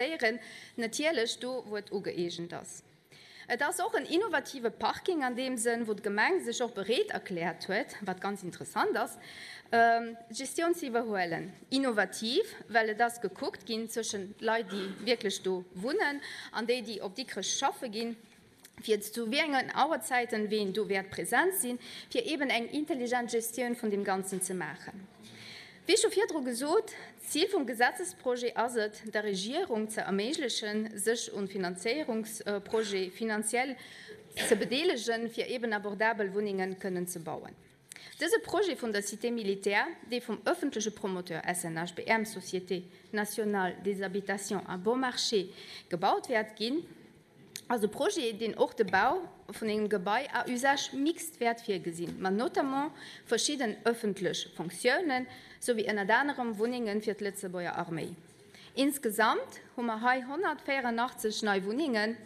finanzieren natürlich du wird ugeegent das. Das ist auch ein innovative Parking an dem Sinn, wo die Gemeinde sich auch berät erklärt wird, was ganz interessant ist, ähm, Gestion zu überholen. Innovativ, weil das geguckt ging zwischen Leuten, die wirklich da wohnen, an denen, die auf die schaffen gehen, für zu wenigen Arbeitszeiten, wen du wert präsent sind, für eben eine intelligente Gestion von dem Ganzen zu machen. Wie schon vier gesagt, Ziel vom Gesetzesprojekt ist der Regierung zu ermöglichen, sich und Finanzierungsprojekt finanziell zu beteiligen, für eben abordable Wohnungen können zu bauen. Dieses Projekt von der Cité Militaire, die vom öffentlichen Promoteur SNHBM Société Nationale des Habitations à Beaumarchais gebaut wird, ging, Also Projekt den auch der Bau von dem Gebäude a usage mixt wert fir gesinn, man notamment verschieden öffentlich Funktionen sowie en anderem Wohningen fir Litzebauer Armee. Insgesamt hummer ha 184 neue Wohningen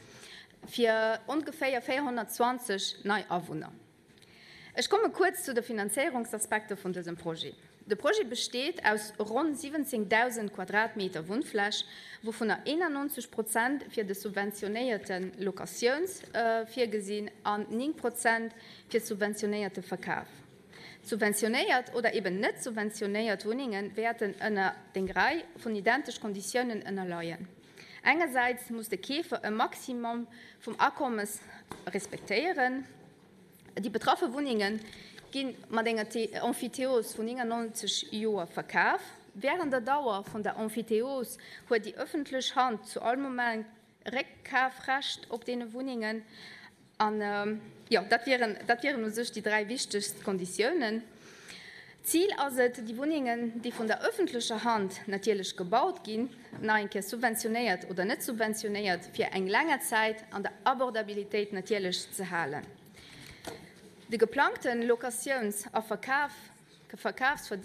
fir ungefähr 420 Neuawohner. Ich komme kurz zu den Finanzierungsaspekten von diesem Projekt. Das Projekt besteht aus rund 17.000 Quadratmeter Wohnfläche, wovon er 91 Prozent für die subventionierten Lokations äh, gesehen an 9 Prozent für subventionierte Verkauf. Subventioniert oder eben nicht subventioniert Wohnungen werden in den Reihe von identischen Konditionen erleihen. Einerseits muss der Käfer ein Maximum vom Abkommens respektieren. Die betroffene Wohnungen gehen man den Amphitheos von 90 Joer verkauf. Während der Dauer von der Amphitheos wurde die öffentliche Hand zu allem Moment Rekafrecht op den Wohningen an ähm, ja, dat wären, dat wären sech die drei wichtigsten Konditionen. Ziel aset die Wohningen, die von der öffentlicher Hand natürlich gebaut gin, neinke subventioniert oder net subventioniert fir eng langer Zeit an der Abordabilität natürlich zu halen. De geplanten Lokations a Verkaaf Verkaufsverdien